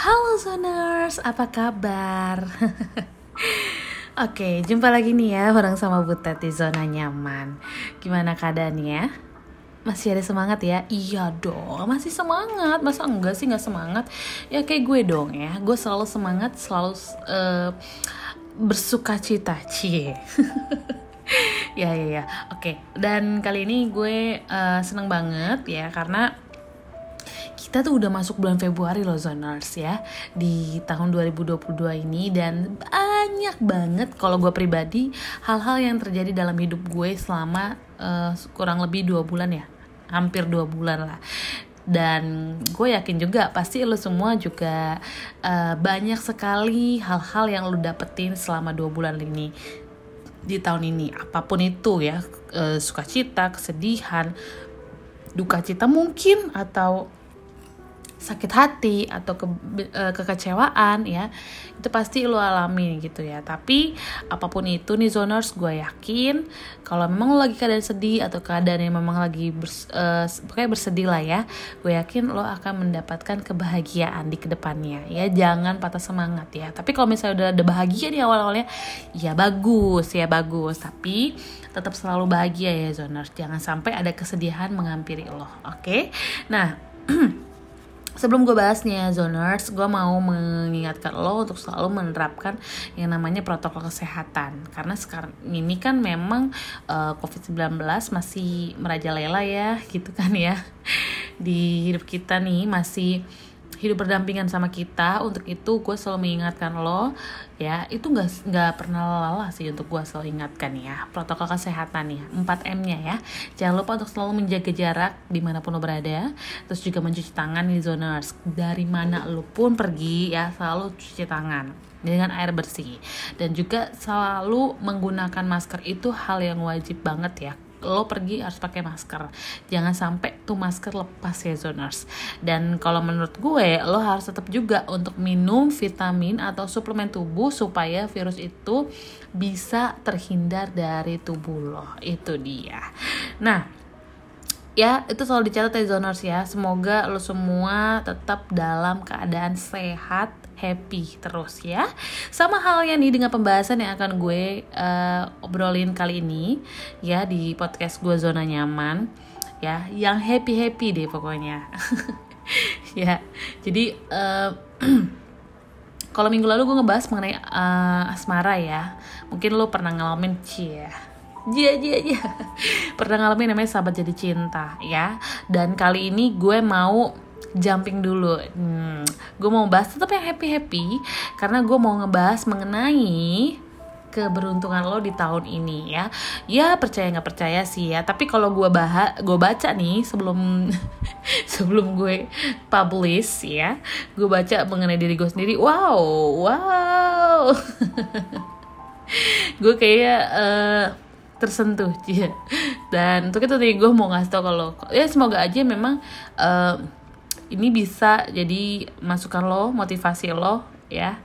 Halo Zoners, apa kabar? Oke, jumpa lagi nih ya bareng sama Butet di zona nyaman. Gimana keadaannya? Masih ada semangat ya? Iya dong, masih semangat. Masa enggak sih nggak semangat? Ya kayak gue dong ya. Gue selalu semangat, selalu uh, bersuka cita, cie. ya ya ya. Oke, dan kali ini gue uh, seneng banget ya karena kita tuh udah masuk bulan Februari loh Zoners ya di tahun 2022 ini. Dan banyak banget kalau gue pribadi hal-hal yang terjadi dalam hidup gue selama uh, kurang lebih dua bulan ya. Hampir dua bulan lah. Dan gue yakin juga pasti lo semua juga uh, banyak sekali hal-hal yang lo dapetin selama dua bulan ini di tahun ini. Apa pun itu ya uh, sukacita kesedihan duka cita mungkin atau sakit hati atau ke, uh, kekecewaan ya itu pasti lo alami gitu ya. Tapi apa pun itu nih zoners gue yakin kalau memang lo lagi keadaan sedih atau keadaan yang memang lagi bers, uh, bersedih lah ya gue yakin lo akan mendapatkan kebahagiaan di ke depannya ya. Jangan patah semangat ya. Tapi kalau misalnya udah ada bahagia di awal-awalnya ya bagus ya bagus. Tapi tetap selalu bahagia ya zoners. Jangan sampai ada kesedihan mengampiri lo oke? Okay? nah Sebelum gue bahas nih ya zoners, gue mau mengingatkan lo untuk selalu menerapkan yang namanya protokol kesehatan. Karena sekarang ini kan memang uh, eh, COVID-19 masih merajalela ya gitu kan ya. Di hidup kita nih masih hidup berdampingan sama kita untuk itu gue selalu mengingatkan lo ya. Itu nggak nggak pernah lelah sih untuk gue selalu ingatkan ya protokol kesehatan ya 4 M nya ya. Jangan lupa untuk selalu menjaga jarak di mana pun lo berada terus juga mencuci tangan di zoners dari mana lo pun pergi ya selalu cuci tangan dengan air bersih. Dan juga selalu menggunakan masker itu hal yang wajib banget ya lo pergi harus pakai masker. Jangan sampai tuh masker lepas ya zoners. Dan kalau menurut gue lo harus tetap juga untuk minum vitamin atau suplemen tubuh supaya virus itu bisa terhindar dari tubuh lo. Itu dia. Nah ya itu selalu dicatat ya zoners ya. Semoga lo semua tetap dalam keadaan sehat happy terus ya. Sama halnya nih dengan pembahasan yang akan gue uh, obrolin kali ini ya di podcast gue zona nyaman ya, yang happy happy deh pokoknya. ya, jadi uh, kalau minggu lalu gue ngebahas mengenai uh, asmara ya, mungkin lo pernah ngalamin cie Jia, jia, jia. Pernah ngalamin namanya sahabat jadi cinta ya. Dan kali ini gue mau jumping dulu. Hmm, gue mau bahas tetap yang happy happy karena gue mau ngebahas mengenai keberuntungan lo di tahun ini ya. Ya percaya nggak percaya sih ya. Tapi kalau gue bahas gue baca nih sebelum sebelum gue publish ya gue baca mengenai diri gue sendiri. Wow wow. Gue kayak uh, tersentuh ya. Dan untuk itu nih gue mau ngasih tau kalau ya semoga aja memang uh, ini bisa jadi masukan lo motivasi lo ya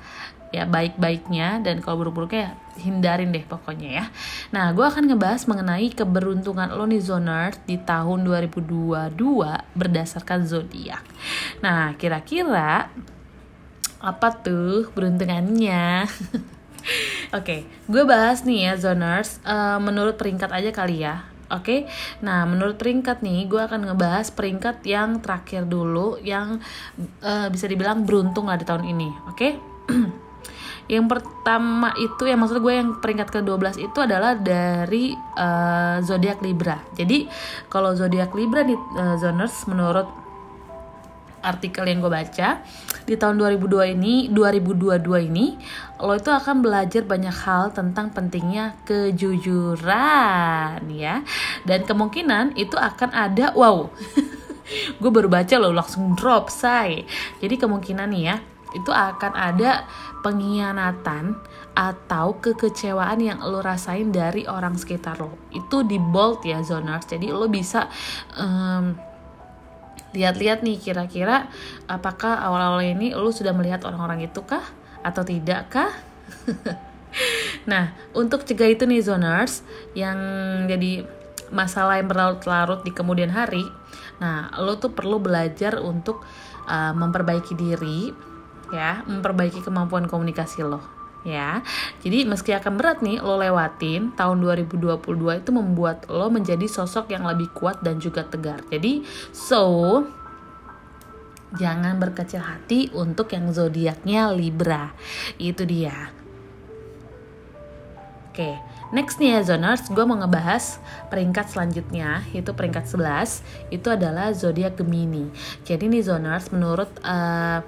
ya baik-baiknya dan kalau buruk-buruknya ya hindarin deh pokoknya ya. Nah, gue akan ngebahas mengenai keberuntungan lo nih zoners di tahun 2022 berdasarkan zodiak. Nah, kira-kira apa tuh beruntungannya? Oke, okay, gue bahas nih ya zoners uh, menurut peringkat aja kali ya Oke, okay? nah menurut peringkat nih, gue akan ngebahas peringkat yang terakhir dulu, yang uh, bisa dibilang beruntung lah di tahun ini. Oke, okay? yang pertama itu, yang maksud gue yang peringkat ke-12 itu adalah dari uh, zodiak Libra. Jadi kalau zodiak Libra nih, uh, zoners menurut artikel yang gue baca di tahun 2002 ini 2022 ini lo itu akan belajar banyak hal tentang pentingnya kejujuran ya. Dan kemungkinan itu akan ada wow. Gue baru baca lo langsung drop say. Jadi kemungkinan nih ya itu akan ada pengkhianatan atau kekecewaan yang lo rasain dari orang sekitar lo. Itu di bold ya zoners jadi lo bisa um, lihat-lihat nih kira-kira apakah awal-awal ini lu sudah melihat orang-orang itu kah atau tidak kah? nah, untuk cegah itu nih zoners yang jadi masalah yang berlarut-larut di kemudian hari, nah lo tuh perlu belajar untuk uh, memperbaiki diri ya memperbaiki kemampuan komunikasi lo ya jadi meski akan berat nih lo lewatin tahun 2022 itu membuat lo menjadi sosok yang lebih kuat dan juga tegar jadi so jangan berkecil hati untuk yang zodiaknya Libra. Itu dia. Oke, next nih ya zoners, gue mau ngebahas peringkat selanjutnya, yaitu peringkat 11, itu adalah zodiak Gemini. Jadi nih zoners, menurut uh,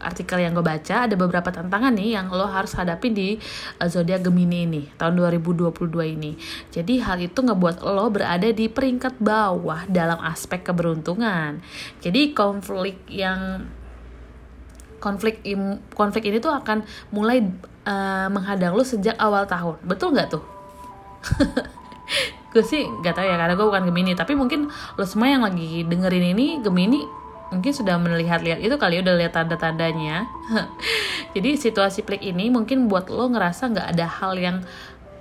artikel yang gue baca ada beberapa tantangan nih yang lo harus hadapin di uh, zodiak Gemini ini tahun 2022 ini. Jadi hal itu ngebuat lo berada di peringkat bawah dalam aspek keberuntungan. Jadi konflik yang konflik im, konflik ini tuh akan mulai uh, menghadang lo sejak awal tahun. Betul nggak tuh? gue sih nggak tahu ya karena gue bukan Gemini tapi mungkin lo semua yang lagi dengerin ini Gemini mungkin sudah melihat-lihat itu kali ya, udah lihat tanda-tandanya. Jadi situasi pelik ini mungkin buat lo ngerasa nggak ada hal yang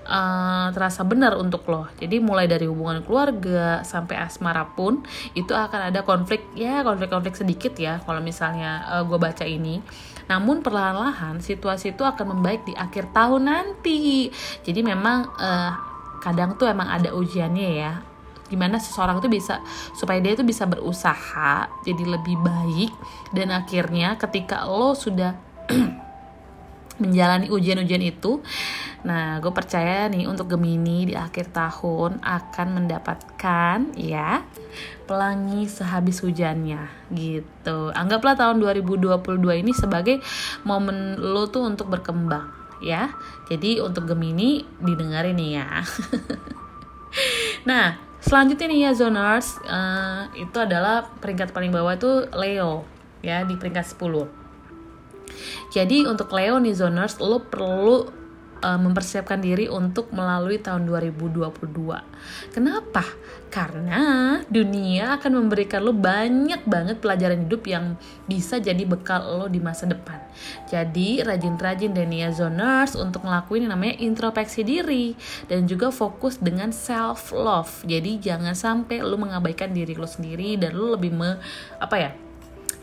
uh, terasa benar untuk lo. Jadi mulai dari hubungan keluarga sampai asmara pun itu akan ada konflik ya konflik-konflik sedikit ya kalau misalnya uh, eh, gue baca ini. Namun perlahan-lahan situasi itu akan membaik di akhir tahun nanti. Jadi memang uh, kadang tuh emang ada ujiannya ya gimana seseorang itu bisa supaya dia itu bisa berusaha jadi lebih baik. Dan akhirnya ketika lo sudah menjalani ujian-ujian itu nah gue percaya nih untuk Gemini di akhir tahun akan mendapatkan ya pelangi sehabis hujannya gitu. Anggaplah tahun 2022 ini sebagai momen lo tuh untuk berkembang ya. Jadi untuk Gemini didengarin nih ya. Nah Selanjutnya nih ya zoners, uh, itu adalah peringkat paling bawah itu Leo ya di peringkat 10. Jadi untuk Leo nih zoners, lo perlu uh, mempersiapkan diri untuk melalui tahun 2022. Kenapa? Karena dunia akan memberikan lo banyak banget pelajaran hidup yang bisa jadi bekal lo di masa depan. Jadi rajin-rajin Denia Zoners untuk ngelakuin yang namanya introspeksi diri dan juga fokus dengan self love. Jadi jangan sampai lo mengabaikan diri lo sendiri dan lo lebih me apa ya?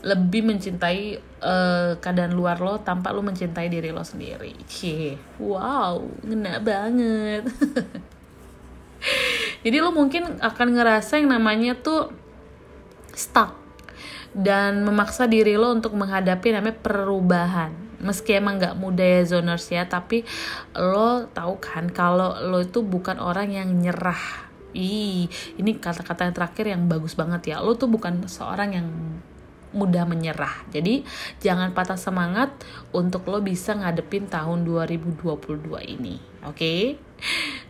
Lebih mencintai uh, keadaan luar lo tanpa lo mencintai diri lo sendiri. Cie, wow, ngena banget. Jadi lo mungkin akan ngerasa yang namanya tuh stuck dan memaksa diri lo untuk menghadapi namanya perubahan. Meski emang nggak mudah ya zoners ya, tapi lo tahu kan kalau lo itu bukan orang yang nyerah. Ih, ini kata-kata yang terakhir yang bagus banget ya. Lo tuh bukan seorang yang mudah menyerah. Jadi jangan patah semangat untuk lo bisa ngadepin tahun 2022 ini. Oke? Okay?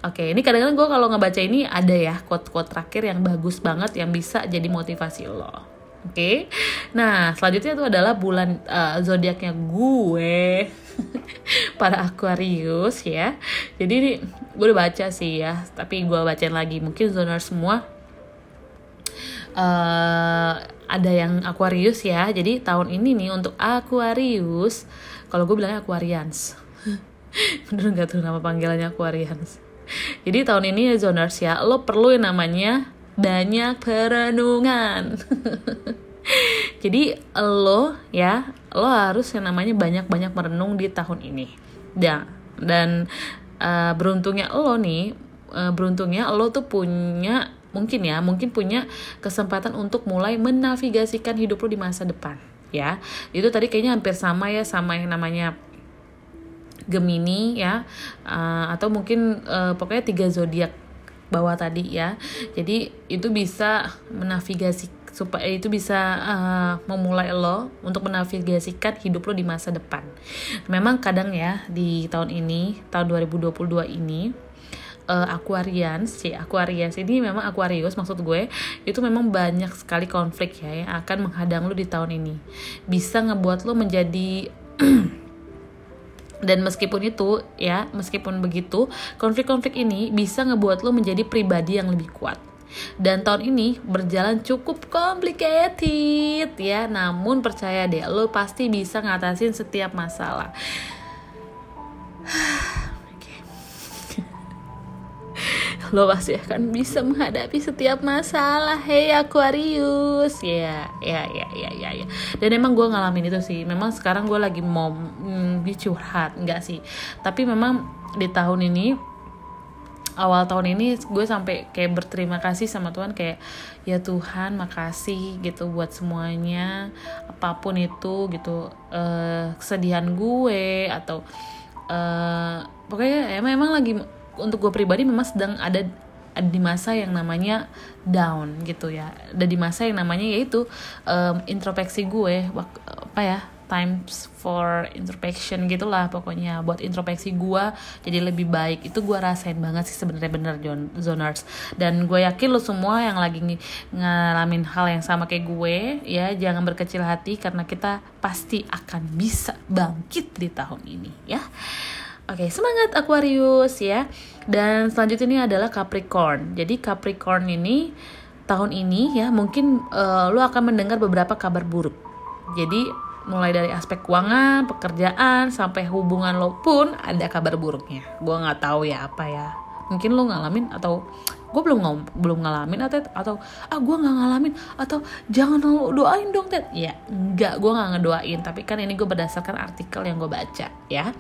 Oke, okay, ini kadang-kadang gue kalau ngebaca ini ada ya quote-quote terakhir yang bagus banget yang bisa jadi motivasi lo. Oke, okay? nah selanjutnya itu adalah bulan uh, zodiaknya gue para Aquarius ya. Jadi ini gue udah baca sih ya, tapi gue bacain lagi. Mungkin zoner semua uh, ada yang Aquarius ya. Jadi tahun ini nih untuk Aquarius, kalau gue bilangnya Aquarians. Bener gak tuh nama panggilannya Aquarians? Jadi tahun ini ya zoners ya, lo perlu yang namanya banyak perenungan. Jadi lo ya, lo harus yang namanya banyak-banyak merenung di tahun ini. Ya, dan uh, beruntungnya lo nih, uh, beruntungnya lo tuh punya mungkin ya mungkin punya kesempatan untuk mulai menavigasikan hidup lo di masa depan ya. Itu tadi kayaknya hampir sama ya sama yang namanya Gemini ya. Uh, atau mungkin uh, pokoknya tiga zodiak bawah tadi ya. Jadi itu bisa menavigasi supaya itu bisa uh, memulai lo untuk menavigasikan hidup lo di masa depan. Memang kadang ya di tahun ini, tahun 2022 ini uh, Aquarians, si Aquarius ini memang Aquarius maksud gue itu memang banyak sekali konflik ya yang akan menghadang lo di tahun ini. Bisa ngebuat lo menjadi dan meskipun itu ya meskipun begitu konflik-konflik ini bisa ngebuat lo menjadi pribadi yang lebih kuat. Dan tahun ini berjalan cukup complicated ya. Namun percaya deh lo pasti bisa ngatasin setiap masalah lo pasti akan bisa menghadapi setiap masalah. Hey Aquarius ya ya ya ya ya ya. Dan emang gue ngalamin itu sih. Memang sekarang gue lagi mau mm, curhat. Enggak sih. Tapi memang di tahun ini awal tahun ini gue sampai kayak berterima kasih sama Tuhan. Kayak ya Tuhan makasih gitu buat semuanya. Apa pun itu gitu. Uh, kesedihan gue atau uh, pokoknya emang emang lagi untuk gue pribadi memang sedang ada ada di masa yang namanya down gitu ya. Ada di masa yang namanya yaitu um, introspeksi gue apa ya times for introspection gitulah pokoknya. Buat introspeksi gue jadi lebih baik. Itu gue rasain banget sih sebenarnya bener John zoners dan gue yakin lo semua yang lagi ng ngalamin hal yang sama kayak gue ya jangan berkecil hati karena kita pasti akan bisa bangkit di tahun ini ya Oke, semangat Aquarius ya. Dan selanjutnya ini adalah Capricorn. Jadi Capricorn ini tahun ini ya mungkin uh, lo akan mendengar beberapa kabar buruk. Jadi mulai dari aspek keuangan, pekerjaan sampai hubungan lo pun ada kabar buruknya. Gue nggak tahu ya apa ya. Mungkin lo ngalamin atau gue belum ngom belum ngalamin atau atau ah gue nggak ngalamin atau jangan lo doain dong Ted ya nggak gue nggak ngedoain tapi kan ini gue berdasarkan artikel yang gue baca ya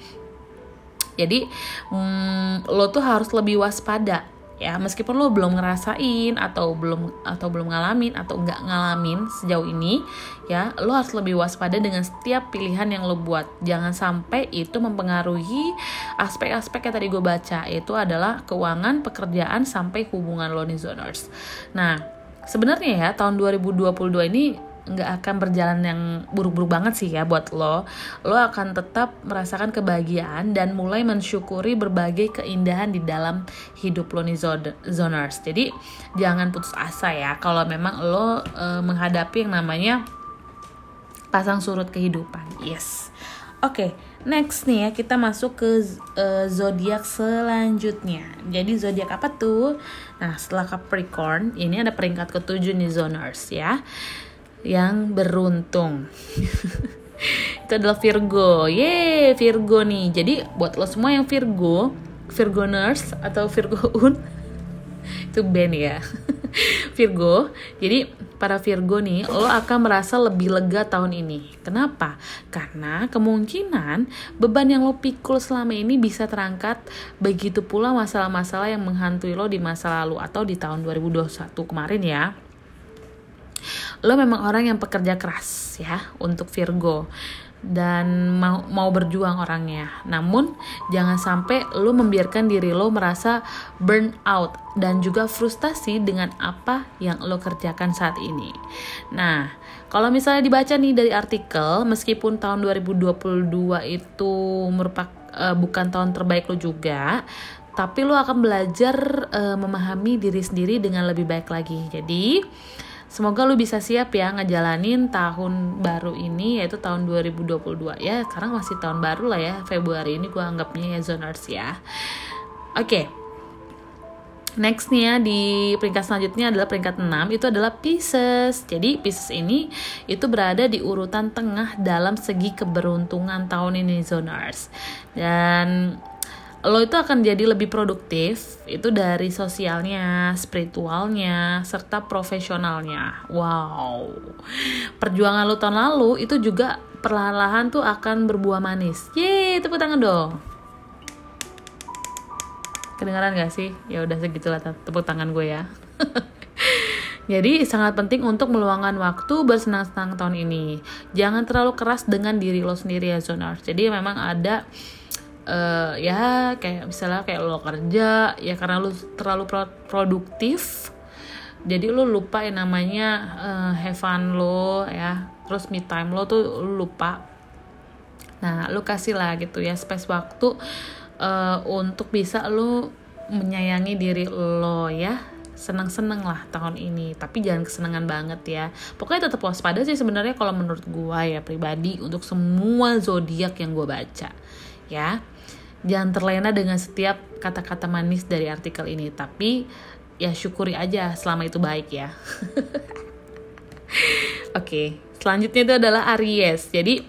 jadi hmm, lo tuh harus lebih waspada ya. Meskipun lo belum ngerasain atau belum atau belum ngalamin atau nggak ngalamin sejauh ini ya lo harus lebih waspada dengan setiap pilihan yang lo buat. Jangan sampai itu mempengaruhi aspek-aspek yang tadi gue baca itu adalah keuangan pekerjaan sampai hubungan lo nih zoners. Nah sebenarnya ya tahun 2022 ini nggak akan berjalan yang buruk-buruk banget sih ya buat lo. Lo akan tetap merasakan kebahagiaan dan mulai mensyukuri berbagai keindahan di dalam hidup lo nih zoners. Jadi jangan putus asa ya kalau memang lo e, menghadapi yang namanya pasang surut kehidupan. Yes. Oke, okay, next nih ya kita masuk ke uh, zodiak selanjutnya. Jadi zodiak apa tuh? Nah, setelah Capricorn, ini ada peringkat ketujuh nih zoners ya yang beruntung. itu adalah Virgo. Ye, Virgo nih. Jadi buat lo semua yang Virgo, Virgo Nurse atau Virgo Un itu band ya. Virgo. Jadi para Virgo nih, lo akan merasa lebih lega tahun ini. Kenapa? Karena kemungkinan beban yang lo pikul selama ini bisa terangkat. Begitu pula masalah-masalah yang menghantui lo di masa lalu atau di tahun 2021 kemarin ya lo memang orang yang pekerja keras ya untuk Virgo dan mau mau berjuang orangnya. Namun jangan sampai lo membiarkan diri lo merasa burn out dan juga frustasi dengan apa yang lo kerjakan saat ini. Nah, kalau misalnya dibaca nih dari artikel, meskipun tahun 2022 itu merupakan uh, bukan tahun terbaik lo juga, tapi lo akan belajar uh, memahami diri sendiri dengan lebih baik lagi. Jadi Semoga lu bisa siap ya ngejalanin tahun baru ini yaitu tahun 2022 ya. Sekarang masih tahun baru lah ya. Februari ini gue anggapnya ya zoners ya. Oke. Okay. Next nih ya di peringkat selanjutnya adalah peringkat 6 itu adalah Pisces. Jadi Pisces ini itu berada di urutan tengah dalam segi keberuntungan tahun ini zoners. Dan lo itu akan jadi lebih produktif itu dari sosialnya, spiritualnya, serta profesionalnya. Wow. Perjuangan lo tahun lalu itu juga perlahan-lahan tuh akan berbuah manis. Yeay, tepuk tangan dong. Kedengaran gak sih? Ya udah segitulah tepuk tangan gue ya. Jadi sangat penting untuk meluangkan waktu bersenang-senang tahun ini. Jangan terlalu keras dengan diri lo sendiri ya Zonar. Jadi memang ada uh, ya kayak misalnya kayak lo kerja ya karena lo terlalu pro produktif jadi lo lupa yang namanya uh, have fun lo ya. Terus me time lo tuh lo lupa. Nah lo kasih lah gitu ya space waktu uh, untuk bisa lo menyayangi diri lo ya. Senang-senang lah tahun ini tapi jangan kesenangan banget ya. Pokoknya tetap waspada sih sebenarnya kalau menurut gue ya pribadi untuk semua zodiak yang gue baca ya jangan terlena dengan setiap kata-kata manis dari artikel ini. Tapi ya syukuri aja selama itu baik ya. Oke okay. selanjutnya itu adalah Aries. Jadi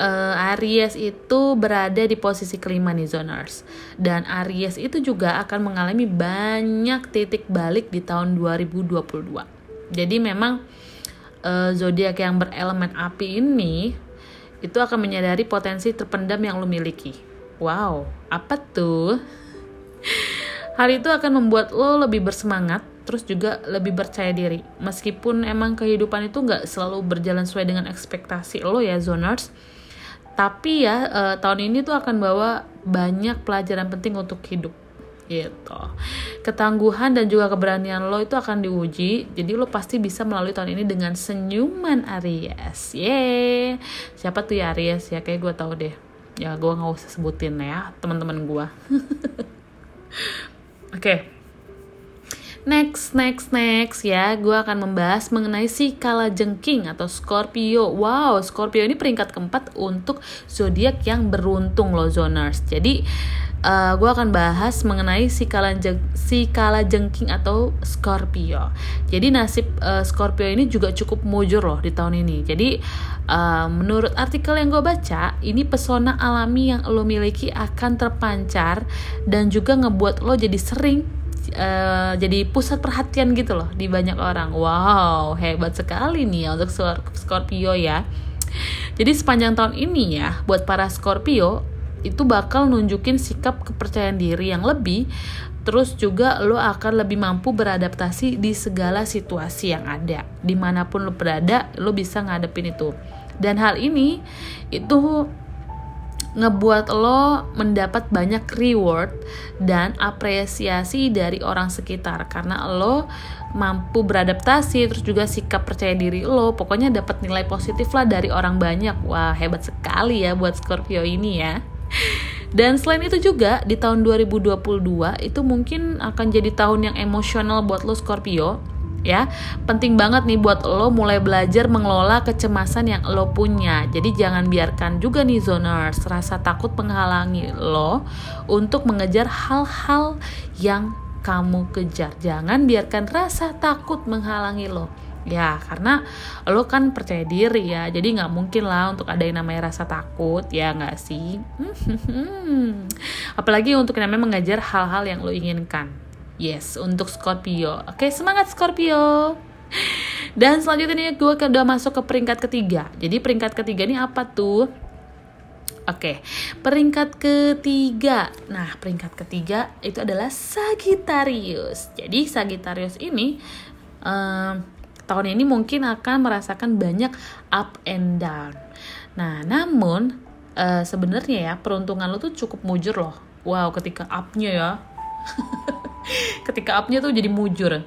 uh, Aries itu berada di posisi kelima nih zoners. Dan Aries itu juga akan mengalami banyak titik balik di tahun 2022 jadi memang uh, zodiak yang berelemen api ini itu akan menyadari potensi terpendam yang lo miliki wow apa tuh? Hal itu akan membuat lo lebih bersemangat terus juga lebih percaya diri. Meskipun emang kehidupan itu nggak selalu berjalan sesuai dengan ekspektasi lo ya zoners. Tapi ya uh, tahun ini tuh akan bawa banyak pelajaran penting untuk hidup. Gitu. Ketangguhan dan juga keberanian lo itu akan diuji. Jadi lo pasti bisa melalui tahun ini dengan senyuman Aries. Ye siapa tuh ya Aries? Ya kayak gue tau deh ya gue nggak usah sebutin ya teman-teman gue oke okay. Next, next, next ya, gue akan membahas mengenai si kala jengking atau Scorpio. Wow, Scorpio ini peringkat keempat untuk zodiak yang beruntung loh zoners. Jadi uh, gue akan bahas mengenai si kala, jeng, si kala jengking atau Scorpio. Jadi nasib uh, Scorpio ini juga cukup mujur loh di tahun ini. Jadi uh, menurut artikel yang gue baca, ini pesona alami yang lo miliki akan terpancar dan juga ngebuat lo jadi sering uh, jadi pusat perhatian gitu loh di banyak orang. Wow, hebat sekali nih ya untuk Scorpio ya. Jadi sepanjang tahun ini ya, buat para Scorpio itu bakal nunjukin sikap kepercayaan diri yang lebih terus juga lo akan lebih mampu beradaptasi di segala situasi yang ada di mana pun lo berada lo bisa ngadepin itu dan hal ini itu ngebuat lo mendapat banyak reward dan apresiasi dari orang sekitar. Karena lo mampu beradaptasi terus juga sikap percaya diri lo pokoknya dapat nilai positif lah dari orang banyak. Wah hebat sekali ya buat Scorpio ini ya. Dan selain itu juga di tahun 2022 itu mungkin akan jadi tahun yang emosional buat lo Scorpio ya. Penting banget nih buat lo mulai belajar mengelola kecemasan yang lo punya. Jadi jangan biarkan juga nih zoners rasa takut menghalangi lo untuk mengejar hal-hal yang kamu kejar. Jangan biarkan rasa takut menghalangi lo. Ya karena lo kan percaya diri ya. Jadi nggak mungkin lah untuk ada yang namanya rasa takut ya nggak sih? Apalagi untuk namanya mengejar hal-hal yang lo inginkan Yes, untuk Scorpio. Oke, semangat Scorpio. Dan selanjutnya gue udah masuk ke peringkat ketiga. Jadi peringkat ketiga ini apa tuh? Oke, peringkat ketiga. Nah, peringkat ketiga itu adalah Sagittarius. Jadi Sagittarius ini um, tahun ini mungkin akan merasakan banyak up and down. Nah, namun uh, sebenarnya ya peruntungan lo tuh cukup mujur loh. Wow, ketika upnya ya. ketika upnya tuh jadi mujur.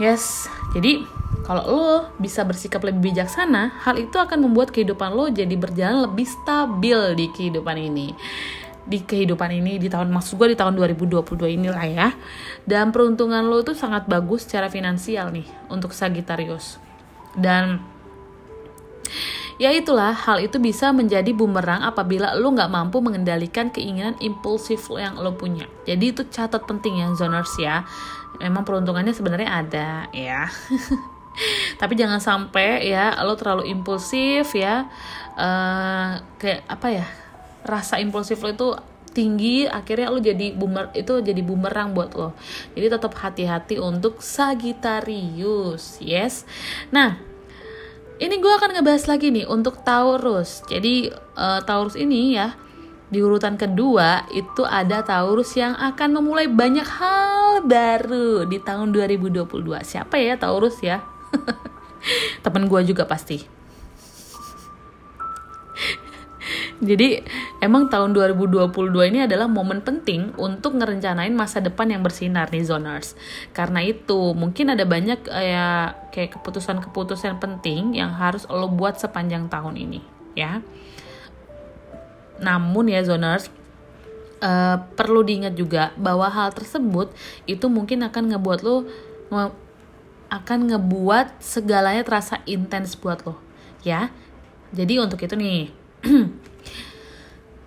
Yes. Jadi kalau lo bisa bersikap lebih bijaksana hal itu akan membuat kehidupan lo jadi berjalan lebih stabil di kehidupan ini. Di kehidupan ini di tahun maksud gue di tahun 2022 inilah ya. Dan peruntungan lo tuh sangat bagus secara finansial nih untuk Sagittarius. Dan Ya itulah, hal itu bisa menjadi bumerang apabila lo nggak mampu mengendalikan keinginan impulsif lo yang lo punya. Jadi itu catat penting ya zoners ya. Memang peruntungannya sebenarnya ada ya. Tapi jangan sampai ya lo terlalu impulsif ya. Uh, kayak apa ya? Rasa impulsif lo itu tinggi akhirnya lo jadi bumer itu jadi bumerang buat lo jadi tetap hati-hati untuk Sagittarius yes nah ini gue akan ngebahas lagi nih untuk Taurus. Jadi uh, Taurus ini ya di urutan kedua itu ada Taurus yang akan memulai banyak hal baru di tahun 2022. Siapa ya Taurus ya? Temen gue juga pasti. Jadi emang tahun 2022 ini adalah momen penting untuk ngerencanain masa depan yang bersinar nih zoners. Karena itu mungkin ada banyak ya kayak keputusan-keputusan penting yang harus lo buat sepanjang tahun ini ya. Namun ya zoners uh, perlu diingat juga bahwa hal tersebut itu mungkin akan ngebuat lo akan ngebuat segalanya terasa intens buat lo ya. Jadi untuk itu nih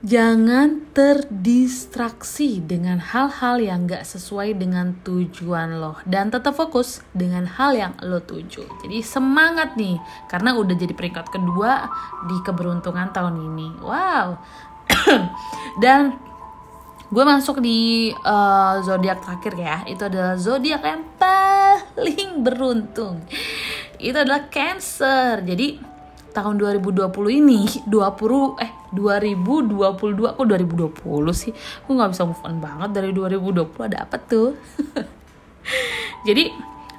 jangan terdistraksi dengan hal-hal yang gak sesuai dengan tujuan lo dan tetap fokus dengan hal yang lo tuju. Jadi semangat nih karena udah jadi peringkat kedua di keberuntungan tahun ini. Wow. dan gue masuk di uh, zodiak terakhir ya itu adalah zodiak yang paling beruntung itu adalah Cancer jadi tahun 2020 ini 20 eh 2022 kok 2020 sih gue nggak bisa move on banget dari 2020 ada apa tuh jadi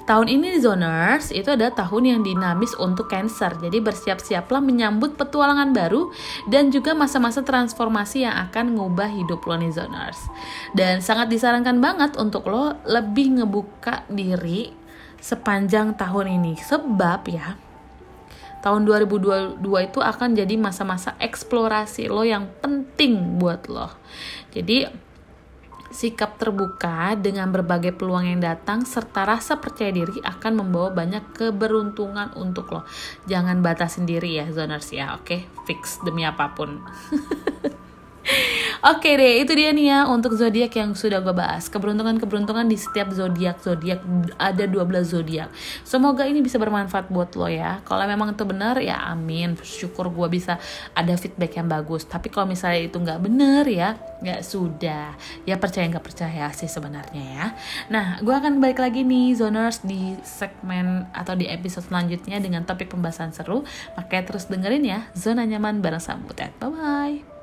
Tahun ini Zoners itu ada tahun yang dinamis untuk Cancer. Jadi bersiap-siaplah menyambut petualangan baru dan juga masa-masa transformasi yang akan ngubah hidup lo nih Zoners. Dan sangat disarankan banget untuk lo lebih ngebuka diri sepanjang tahun ini. Sebab ya, tahun 2022 itu akan jadi masa-masa eksplorasi lo yang penting buat lo. Jadi sikap terbuka dengan berbagai peluang yang datang serta rasa percaya diri akan membawa banyak keberuntungan untuk lo. Jangan batas sendiri ya zoners ya, oke? Okay? Fix demi apa pun. Oke deh, itu dia nih ya untuk zodiak yang sudah gue bahas. Keberuntungan-keberuntungan di setiap zodiak zodiak ada 12 zodiak. Semoga ini bisa bermanfaat buat lo ya. Kalau memang itu benar ya amin. Syukur gue bisa ada feedback yang bagus. Tapi kalau misalnya itu nggak benar ya, nggak sudah. Ya percaya nggak percaya sih sebenarnya ya. Nah, gue akan balik lagi nih zoners di segmen atau di episode selanjutnya dengan topik pembahasan seru. Makanya terus dengerin ya Zona Nyaman bareng Sambutet. Bye bye.